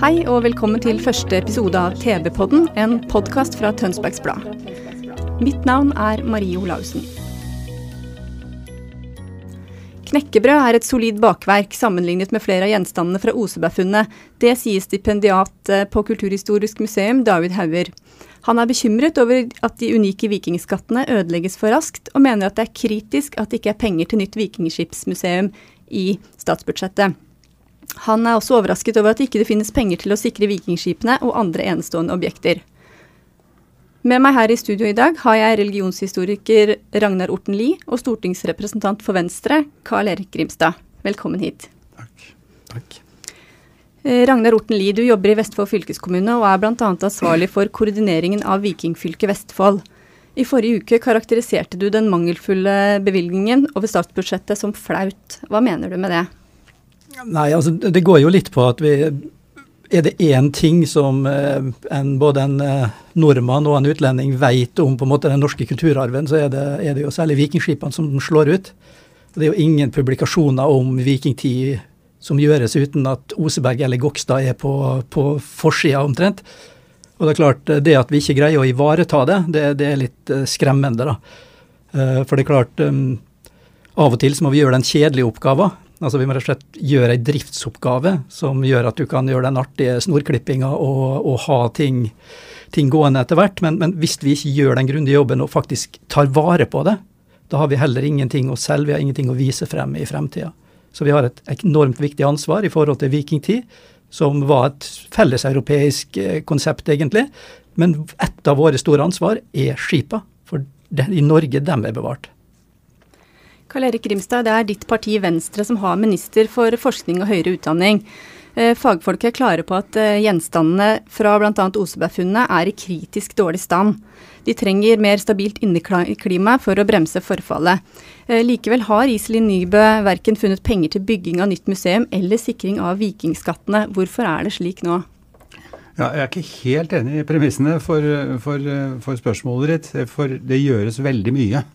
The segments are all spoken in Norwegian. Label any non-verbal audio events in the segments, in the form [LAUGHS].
Hei og velkommen til første episode av TV-podden, en podkast fra Tønsbergs Blad. Mitt navn er Marie Olaussen. Knekkebrød er et solid bakverk sammenlignet med flere av gjenstandene fra Osebergfunnet. Det sier stipendiat eh, på Kulturhistorisk museum, David Hauger. Han er bekymret over at de unike vikingskattene ødelegges for raskt, og mener at det er kritisk at det ikke er penger til nytt vikingskipsmuseum i statsbudsjettet. Han er også overrasket over at det ikke finnes penger til å sikre vikingskipene og andre enestående objekter. Med meg her i studio i dag har jeg religionshistoriker Ragnar Orten Lie og stortingsrepresentant for Venstre, Carl Erik Grimstad. Velkommen hit. Takk. Takk. Ragnar Orten Lie, du jobber i Vestfold fylkeskommune og er bl.a. ansvarlig for koordineringen av Vikingfylket Vestfold. I forrige uke karakteriserte du den mangelfulle bevilgningen over statsbudsjettet som flaut. Hva mener du med det? Nei, altså det går jo litt på at vi Er det én ting som eh, en, både en eh, nordmann og en utlending vet om på en måte den norske kulturarven, så er det, er det jo særlig vikingskipene som slår ut. Det er jo ingen publikasjoner om vikingtid som gjøres uten at Oseberg eller Gokstad er på, på forsida omtrent. Og det er klart, eh, det at vi ikke greier å ivareta det, det, det er litt skremmende, da. For det er klart, av og til så må vi gjøre den kjedelige oppgaven. Altså Vi må rett og slett gjøre ei driftsoppgave som gjør at du kan gjøre den artige snorklippinga og, og ha ting, ting gående etter hvert. Men, men hvis vi ikke gjør den grundige jobben og faktisk tar vare på det, da har vi heller ingenting å selge, vi har ingenting å vise frem i fremtida. Så vi har et enormt viktig ansvar i forhold til vikingtid, som var et felleseuropeisk eh, konsept, egentlig. Men et av våre store ansvar er skipa. For i Norge, dem er bevart. Karl Erik Grimstad, det er ditt parti Venstre som har minister for forskning og høyere utdanning. Eh, Fagfolk er klare på at eh, gjenstandene fra bl.a. Osebergfunnet er i kritisk dårlig stand. De trenger mer stabilt inneklima for å bremse forfallet. Eh, Likevel har Iselin Nybø verken funnet penger til bygging av nytt museum eller sikring av vikingskattene. Hvorfor er det slik nå? Ja, jeg er ikke helt enig i premissene for, for, for spørsmålet ditt. For det gjøres veldig mye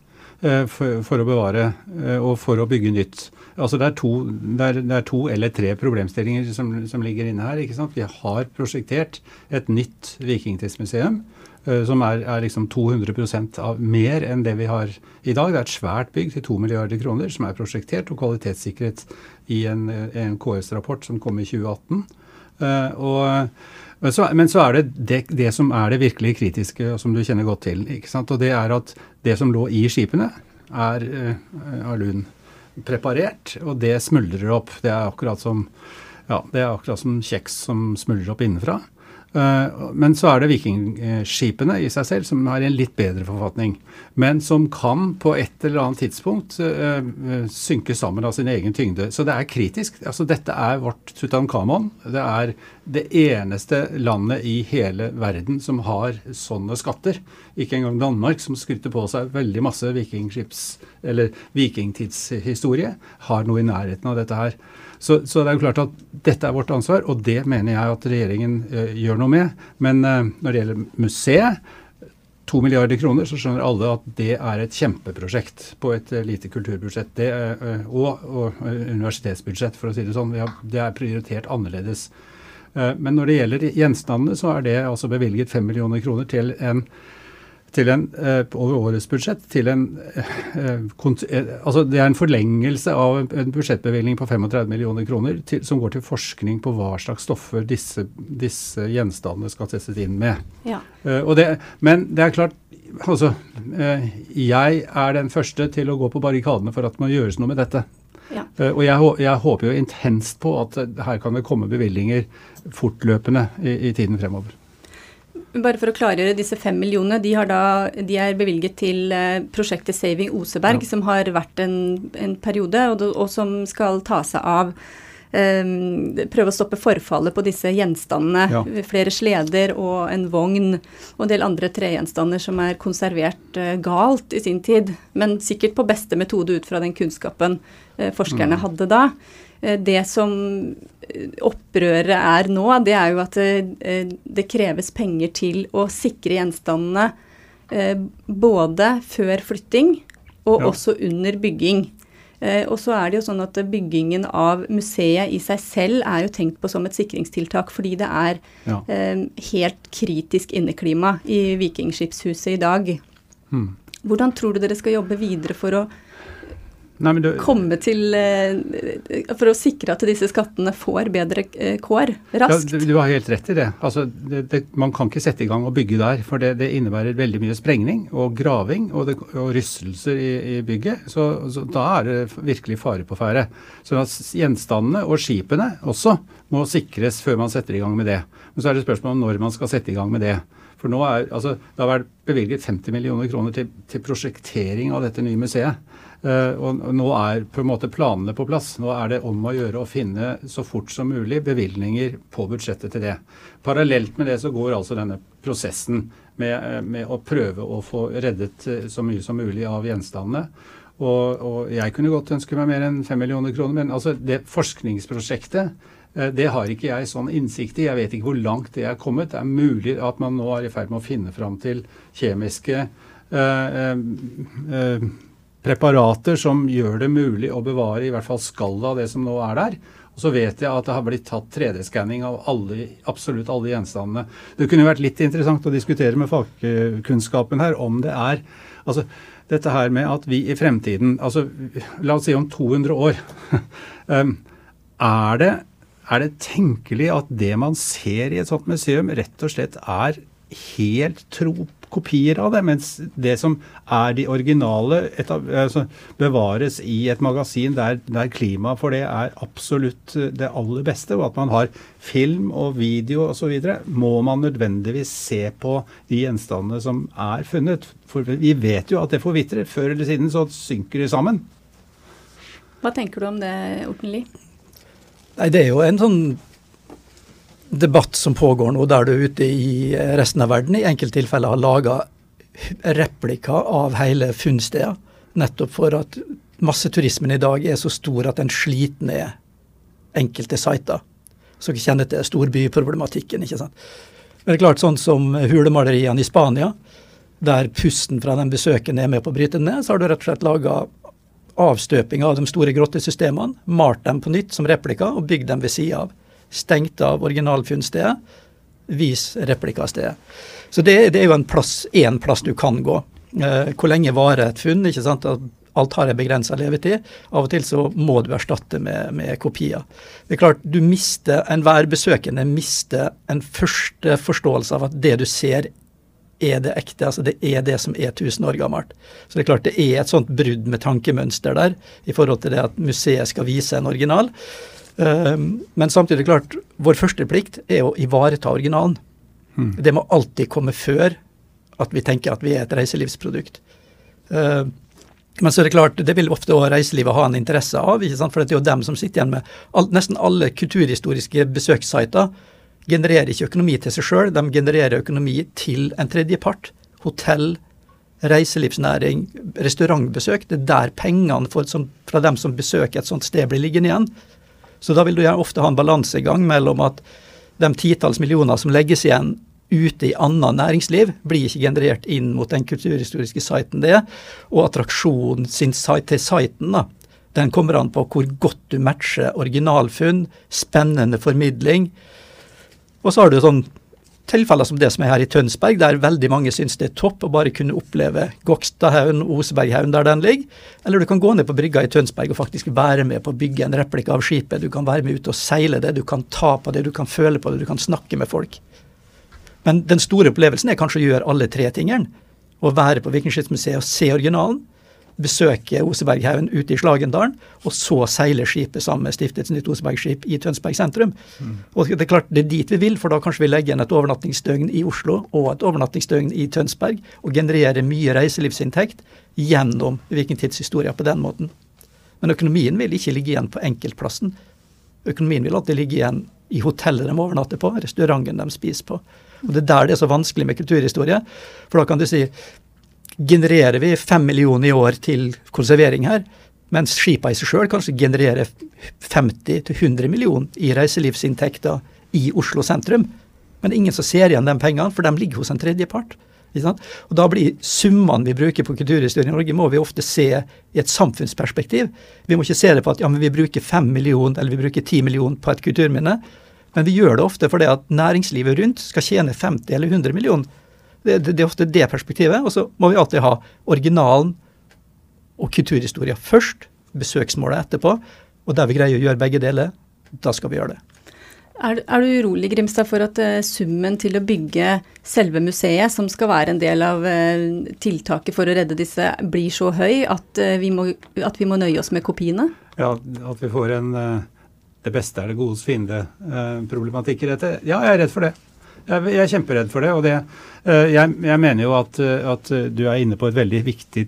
for, for å bevare eh, og for å bygge nytt. Altså det, er to, det, er, det er to eller tre problemstillinger som, som ligger inne her. ikke sant? Vi har prosjektert et nytt vikingtidsmuseum. eh, Som er, er liksom 200% av mer enn det vi har i dag. Det er et svært bygg til 2 milliarder kroner som er prosjektert og kvalitetssikret i en, en KS-rapport som kom i 2018. Uh, og men så, men så er det, det det som er det virkelig kritiske, som du kjenner godt til. Og det er at det som lå i skipene, er uh, alunpreparert, og det smuldrer opp. Det er akkurat som, ja, det er akkurat som kjeks som smuldrer opp innenfra. Uh, men så er det vikingskipene i seg selv som i en litt bedre forfatning. Men som kan på et eller annet tidspunkt uh, synke sammen av sin egen tyngde. Så det er kritisk. Altså Dette er vårt Tutankhamon. Det er det eneste landet i hele verden som har sånne skatter. Ikke engang Danmark, som skryter på seg veldig masse vikingtidshistorie, har noe i nærheten av dette her. Så, så, det er jo klart at dette er vårt ansvar, og det mener jeg at regjeringen uh, gjør noe med. Men uh, når det gjelder museet, to milliarder kroner, så skjønner alle at det er et kjempeprosjekt på et uh, lite kulturbudsjett. Det, og, og universitetsbudsjett, for å si det sånn. Har, det er prioritert annerledes. men når det gjelder gjenstandene, så er det altså bevilget fem millioner kroner til en til en, over årets budsjett til en altså Det er en forlengelse av en budsjettbevilgning på 35 millioner kroner til, som går til forskning på hva slags stoffer disse, disse gjenstandene skal testes inn med. Ja. Det, men det er klart altså, Jeg er den første til å gå på barrikadene for at det må gjøres noe med dette. Ja. Og jeg, jeg, håper jo intenst på at her kan det komme bevilgninger fortløpende i, i tiden fremover. Bare for å klargjøre disse fem millionene, de, da, de er bevilget til eh, prosjektet Saving Oseberg, ja. som har vært en, en periode, og, og, som skal ta seg av um, Prøve å stoppe forfallet på disse gjenstandene. Ja. Flere sleder og en vogn og en del andre tregjenstander som er konservert uh, galt i sin tid, men sikkert på beste metode ut fra den kunnskapen uh, forskerne mm. hadde da. Uh, det som opprøret er nå, det er jo at det, eh, det kreves penger til å sikre gjenstandene eh, både før flytting og ja. også under bygging. Eh, og så er det jo sånn at byggingen av museet i seg selv er jo tenkt på som et sikringstiltak, fordi det er ja. helt kritisk inneklima i Vikingskipshuset i dag. Hmm. Hvordan tror du dere skal jobbe videre for å Nei, du, komme til eh, For å sikre at disse skattene får bedre eh, kår raskt? Ja, du, du har helt rett i det. Altså, det, det. Man kan ikke sette i gang og bygge der. For det, det innebærer veldig mye sprengning og graving og, og rystelser i, i bygget. Så, så, da er det virkelig fare på ferde. Så gjenstandene og skipene også må sikres før man setter i gang med det. Men så er det spørsmål om når man skal sette i gang med det. For nå er, altså, Det har vært bevilget 50 millioner kroner til, til prosjektering av dette nye museet. Uh, og nå er på en måte planene på plass. Nå er det om å gjøre å finne så fort som mulig bevilgninger på budsjettet til det. Parallelt med det så går altså denne prosessen med, eh, med å prøve å få reddet eh, så mye som mulig av gjenstandene. Og, og jeg kunne godt ønske meg mer enn 5 millioner kroner, men altså det forskningsprosjektet det har ikke jeg sånn innsikt i. Jeg vet ikke hvor langt det er kommet. Det er mulig at man nå er i ferd med å finne fram til kjemiske øh, øh, preparater som gjør det mulig å bevare i hvert fall skallet av det som nå er der. Og så vet jeg at det har blitt tatt 3D-skanning av alle, absolutt alle gjenstandene. Det kunne vært litt interessant å diskutere med fagkunnskapen her om det er altså dette her med at vi i fremtiden, altså la oss si om 200 år [LAUGHS] er det, er det tenkelig at det man ser i et sånt museum, rett og slett er helt tro kopier av det, mens det som er de originale, altså, bevares i et magasin der, der klimaet for det er absolutt eh, det aller beste, og at man har film og video osv., må man nødvendigvis se på de gjenstandene som er funnet. For vi vet jo at det forvitrer. Før eller siden så synker de sammen. Hva tenker du om det, Orten Lie? Nei, Det er jo en sånn debatt som pågår nå, der du ute i resten av verden i enkelttilfeller har laga replika av hele funnsteder. Nettopp for at masseturismen i dag er så stor at den sliter ned enkelte sider. Så dere kjenner til storbyproblematikken. ikke sant? Men det er klart Sånn som hulemaleriene i Spania, der pusten fra den besøkende er med på å bryte ned, så har du rett og slett laga avstøping av de store grottesystemene, malt dem på nytt som replika og bygd dem ved sida av stengt av originalfunnstedet, vis replikastedet. Så det, det, er jo en plass, én plass du kan gå. Eh, hvor lenge varer et funn? ikke sant? Alt har en begrensa levetid. Av og til så må du erstatte med, med kopier. Det er klart, du mister, Enhver besøkende mister en første forståelse av at det du ser, er det ekte. altså Det er det som er 1000 år gammelt. Så det er klart det er et sånt brudd med tankemønster der i forhold til det at museet skal vise en original. Ehm, men samtidig klart, vår første plikt er å ivareta originalen. Mm. Det må alltid komme før at vi tenker at vi er et reiselivsprodukt. Ehm, men så er det klart, det vil ofte også reiselivet ha en interesse av, for det er jo dem som sitter igjen med all, Nesten alle kulturhistoriske besøkssider genererer ikke økonomi til seg sjøl, de genererer økonomi til en tredjepart. Hotell, reiselivsnæring, restaurantbesøk. Det er der pengene for, som, fra dem som besøker et sånt sted, blir liggende igjen. Så da vil du ofte ha en balansegang mellom at de titalls millioner som legges igjen ute i annet næringsliv, blir ikke generert inn mot den kulturhistoriske siten det er, og attraksjonen sin til siten, da, den kommer an på hvor godt du matcher originalfunn, spennende formidling. Og så har du sånn tilfeller som det som er her i Tønsberg, der veldig mange syns det er topp å bare kunne oppleve Gokstadhaugen Oseberghaugen der den ligger. Eller du kan gå ned på brygga i Tønsberg og faktisk være med på å bygge en replika av skipet. Du kan være med ut og seile det, du kan ta på det, du kan føle på det, du kan snakke med folk. Men den store opplevelsen er kanskje å gjøre alle tre tingene. Å være på Vikingskipsmuseet og se originalen. Besøke Oseberghaugen ute i Slagendalen, og så seile skipet sammen med Stiftets Nytt Osebergskip i Tønsberg sentrum. Mm. Og Det er klart det er dit vi vil, for da kanskje vi legger igjen et overnattingsdøgn i Oslo og et overnattingsdøgn i Tønsberg, og genererer mye reiselivsinntekt gjennom vikingtidshistoria på den måten. Men økonomien vil ikke ligge igjen på enkeltplassen. Økonomien vil alltid ligge igjen i hotellet de overnatter på, restauranten de spiser på. Og Det er der det er så vanskelig med kulturhistorie. For da kan du si genererer vi fem millioner i år til konservering her, mens skipa i seg sjøl kanskje genererer 50-100 millioner i reiselivsinntekter i Oslo sentrum. Men det er ingen som ser igjen de pengene, for de ligger hos en tredjepart. Og Da blir summene vi bruker på kulturhistorie i Norge, må vi ofte se i et samfunnsperspektiv. Vi må ikke se det på at ja, vi bruker 5 millioner eller vi bruker 10 millioner på et kulturminne. Men vi gjør det ofte fordi at næringslivet rundt skal tjene 50 eller 100 millioner. Det, det, det, er ofte det perspektivet. Og så må vi alltid ha originalen og kulturhistoria først, besøksmålet etterpå. Og der vi greier å gjøre begge deler, da skal vi gjøre det. Er, er du urolig Grimstad, for at uh, summen til å bygge selve museet, som skal være en del av uh, tiltaket for å redde disse, blir så høy at, uh, vi, må, at vi må nøye oss med kopiene? Ja, at vi får en det beste er det godes fiende-problematikk i dette. Ja, jeg er redd for det. Jeg, er kjemperedd for det. og det, jeg, jeg, mener jo at, at, du er inne på et veldig viktig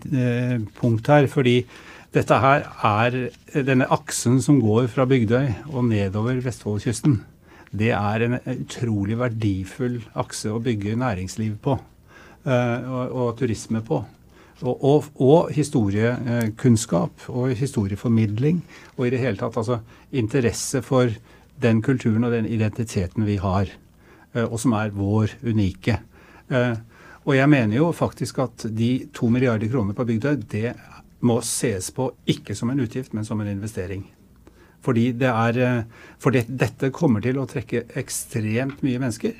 punkt her. fordi dette her er denne aksen som går fra Bygdøy og nedover Vestfoldkysten det er en utrolig verdifull akse å bygge næringsliv på. Og, og, turisme på. Og, og, og historiekunnskap og historieformidling. Og i det hele tatt altså interesse for den kulturen og den identiteten vi har. Uh, og som er vår unike. Uh, og jeg mener jo faktisk at de to milliarder kroner på Bygdøy, det må ses på ikke som en utgift, men som en investering. Fordi det er, eh, for dette kommer til å trekke ekstremt mye mennesker.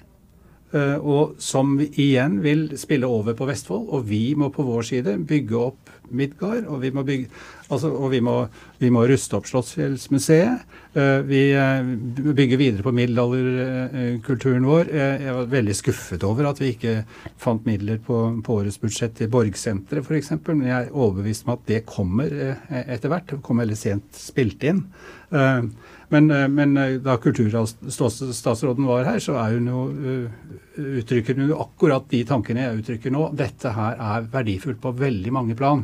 Eh, og som igjen vil spille over på Vestfold. Og vi må på vår side bygge opp Midgard, og vi må, bygge, altså, og vi må, vi må ruste opp Slottsfjellsmuseet. Uh, vi uh, bygger videre på middelalderkulturen vår. jeg var veldig skuffet over at vi ikke fant midler på, på årets budsjett til Borgsenteret f.eks. Men jeg er overbevist om at det kommer etter hvert. Det kommer veldig sent spilt inn. Men, men, da kulturstatsråden var her, så er hun jo, uttrykker hun jo akkurat de tankene jeg uttrykker nå. Dette her er verdifullt på veldig mange plan.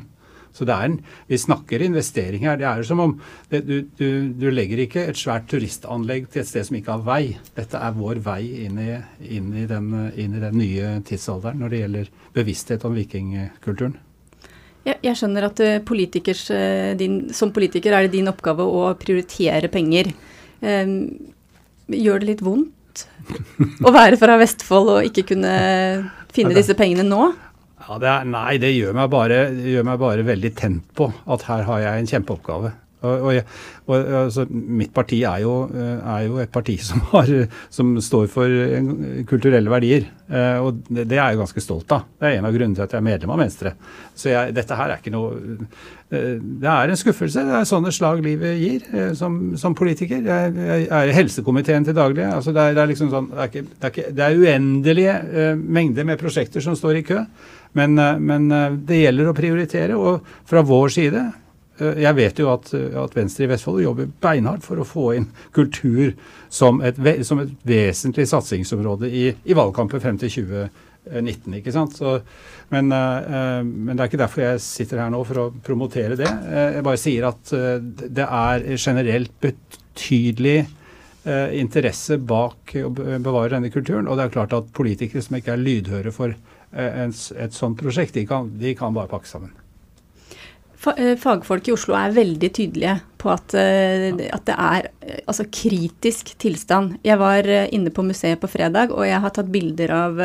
Så det er en, Vi snakker investering her. Det er jo som om det, du, du, du, legger ikke et svært turistanlegg til et sted som ikke har vei. Dette er vår vei inn i, inn i, den, inn i den, nye tidsalderen når det gjelder bevissthet om vikingkulturen. Jeg, jeg skjønner at eh, din, som politiker er det din oppgave å prioritere penger. Um, gjør det litt vondt [LAUGHS] å være fra Vestfold og ikke kunne finne disse pengene nå? Ja, det er, nei, det gjør, bare, det gjør, meg bare, veldig tent på at her har jeg en kjempeoppgave. Og, og, og altså, Mitt parti er jo, er jo, et parti [LAUGHS] som, har, som står for kulturelle verdier. Eh, og det, er jeg ganske stolt av. Det er en av grunnene til at jeg er medlem av Venstre. Så jeg, dette her er ikke noe eh, Det er en skuffelse. Det er sånne slag livet gir eh, som, som politiker. Jeg, jeg, er i helsekomiteen til daglig. Altså det, er, det, er liksom sånn, det, er ikke, det, er ikke, det er uendelige mengder med prosjekter som står i kø. Men, eh, men, eh, det gjelder å prioritere. Og fra vår side eh, Jeg vet jo at, at Venstre i Vestfold jobber beinhardt for å få inn kultur som et, som et vesentlig satsingsområde i, i, valgkampen frem til 2019. ikke sant? Så, men, men, det er ikke derfor jeg sitter her nå, for å promotere det. Jeg bare sier at det er generelt betydelig interesse bak å bevare denne kulturen. Og det er klart at politikere som ikke er lydhøre for Eh, et sånt prosjekt, de kan, de kan bare pakke sammen. Eh, fagfolk i Oslo er veldig tydelige på at, eh, at, det er altså, kritisk tilstand. Jeg var inne på museet på fredag, og jeg har tatt bilder av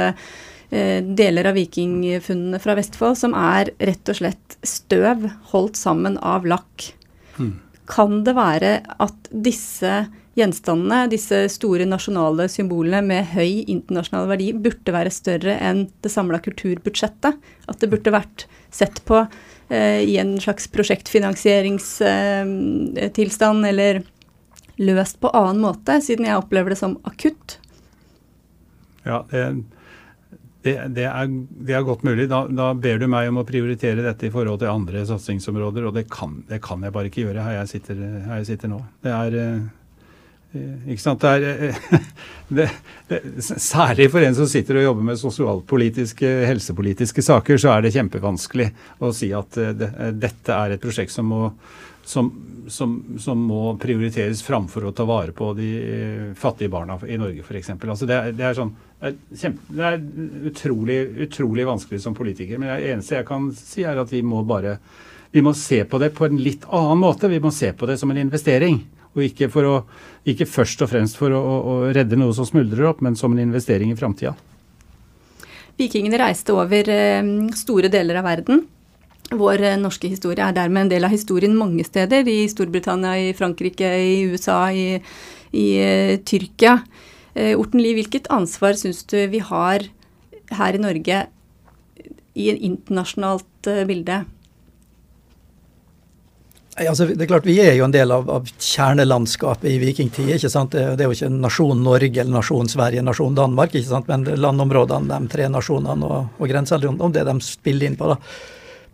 deler av vikingfunnene fra Vestfold som er rett og slett støv holdt sammen av lakk. Mm. Kan det være at disse gjenstandene, disse store nasjonale symbolene med høy internasjonal verdi, burde være større enn det samla kulturbudsjettet. At det burde vært sett på eh, i en slags prosjektfinansieringstilstand, eh, eller løst på annen måte, siden jeg opplever det som akutt. Ja, det, det, det, er, det, er, godt mulig. Da, da, ber du meg om å prioritere dette i forhold til andre satsingsområder, og det kan, kan jeg bare ikke gjøre her jeg sitter, her jeg sitter nå. Det er Eh, ikke sant? Det er, eh, [LAUGHS] det, det, særlig for en som sitter og jobber med sosialpolitiske, helsepolitiske saker, så er det kjempevanskelig å si at eh, det, dette er et prosjekt som må, som, som, som må, prioriteres framfor å ta vare på de fattige barna i Norge f.eks. Altså det, er sånn, kjempe, det er utrolig, utrolig vanskelig som politiker. Men det eneste jeg kan si, er at vi må bare vi må se på det på en litt annen måte. Vi må se på det som en investering. Og ikke, å, ikke først og fremst for å, å, redde noe som smuldrer opp, men som en investering i framtida. Vikingene reiste over eh, store deler av verden. Vår eh, norske historie er dermed en del av historien mange steder. I Storbritannia, i Frankrike, i USA, i, i uh, Tyrkia. Orten Lie, hvilket ansvar syns du vi har her i Norge i en internasjonalt bilde? Altså, det er klart Vi er jo en del av, av kjernelandskapet i vikingtid. ikke sant? Det, det, er jo ikke nasjon Norge eller nasjon Sverige, nasjon Danmark, ikke sant? men landområdene, de tre nasjonene og, og grenseområdene, det de spiller inn på. da.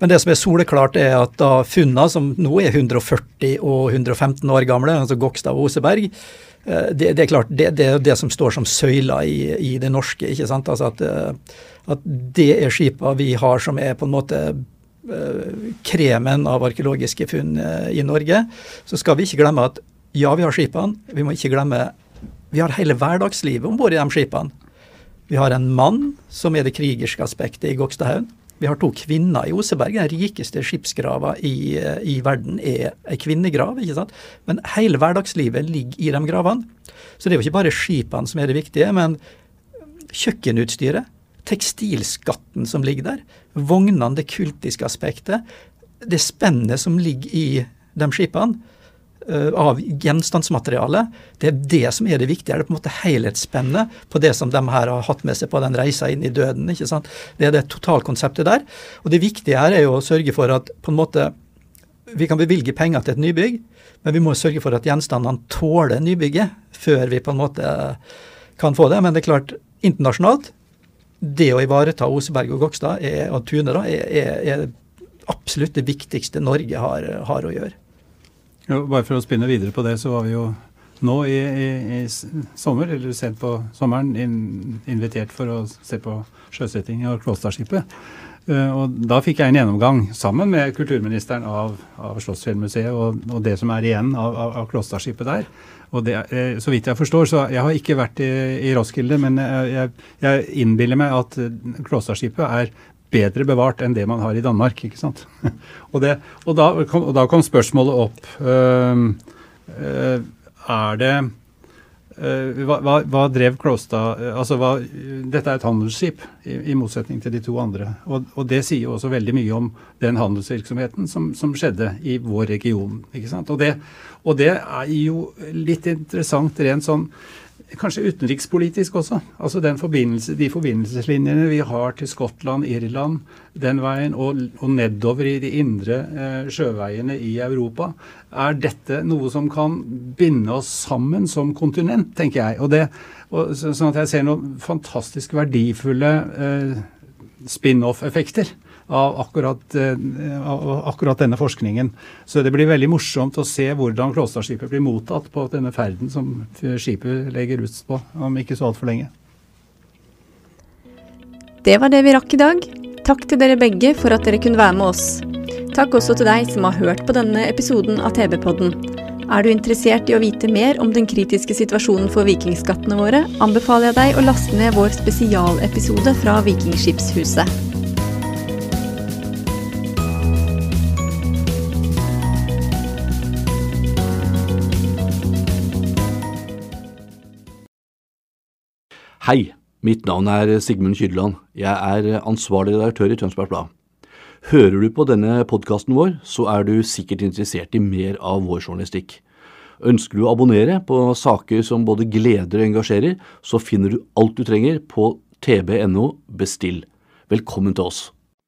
Men det som er soleklart, er at da funnene, som nå er 140 og 115 år gamle, altså Gokstad og Oseberg, eh, det, det, er klart, det, det, er det som står som søyler i, i, det norske. ikke sant? Altså at, eh, at det er skipa vi har som er på en måte kremen av arkeologiske funn eh, i Norge, så skal vi ikke glemme at ja, vi har skipene. Vi må ikke glemme vi har hele hverdagslivet om bord i de skipene. Vi har en mann som er det krigerske aspektet i Gokstadhaugen. Vi har to kvinner i Oseberg. Den rikeste skipsgrava i, eh, i, verden er ei kvinnegrav. ikke sant? Men hele hverdagslivet ligger i de gravene. Så det er jo ikke bare skipene som er det viktige, men kjøkkenutstyret, tekstilskatten som ligger der, vognene, det kultiske aspektet, det spennet som ligger i de skipene uh, av gjenstandsmateriale, det er det som er det viktige. Det er på en måte helhetsspennet på det som de her har hatt med seg på den reisa inn i døden. ikke sant? Det er det totalkonseptet der. Og det viktige her er jo å sørge for at på en måte vi kan bevilge penger til et nybygg, men vi må sørge for at gjenstandene tåler nybygget før vi på en måte kan få det. Men det er klart, internasjonalt det å ivareta Oseberg og Gokstad er, og Tune da, er, er, absolutt det viktigste Norge har, har å gjøre. Jo, bare for å spinne videre på det, så var vi jo nå i, i, i sommer, eller sent på sommeren, in, invitert for å se på sjøsetting av Klåstadskipet. Uh, og da fikk jeg en gjennomgang sammen med kulturministeren av, av Slottsfjellmuseet og, og, det som er igjen av, av, av Klåstadskipet der. Og det, eh, så vidt jeg forstår, så Jeg har ikke vært i, i Roskilde, men jeg, jeg, innbiller meg at eh, Klåstadskipet er bedre bevart enn det man har i Danmark. ikke sant? [LAUGHS] og, det, og, da, kom, og da, kom, spørsmålet opp øh, øh, Er det Uh, hva, hva, drev Klåstad uh, altså hva, Dette er et handelsskip, i, i motsetning til de to andre. Og, og, det sier jo også veldig mye om den handelsvirksomheten som, som skjedde i vår region. ikke sant? Og det, og det er jo litt interessant rent sånn Kanskje utenrikspolitisk også. Altså forbindelse, De forbindelseslinjene vi har til Skottland, Irland, den veien, og, og nedover i de indre eh, sjøveiene i Europa. Er dette noe som kan binde oss sammen som kontinent, tenker jeg. Og det, og, sånn at jeg ser noen fantastisk verdifulle eh, spin-off-effekter av akkurat, eh, av akkurat, denne forskningen. Så det blir veldig morsomt å se hvordan Klåstadskipet blir mottatt på denne ferden som skipet legger ut på om ikke så altfor lenge. Det var det vi rakk i dag. Takk til dere begge for at dere kunne være med oss. Takk også til deg som har hørt på denne episoden av TV-podden. Er du interessert i å vite mer om den kritiske situasjonen for vikingskattene våre, anbefaler jeg deg å laste ned vår spesialepisode fra Vikingskipshuset. Hei, mitt navn er Sigmund Kydland. Jeg er ansvarlig redaktør i Tønsbergs Blad. Hører du på denne podkasten vår, så er du sikkert interessert i mer av vår journalistikk. Ønsker du å abonnere på saker som både gleder og engasjerer, så finner du alt du trenger på tb.no bestill. Velkommen til oss.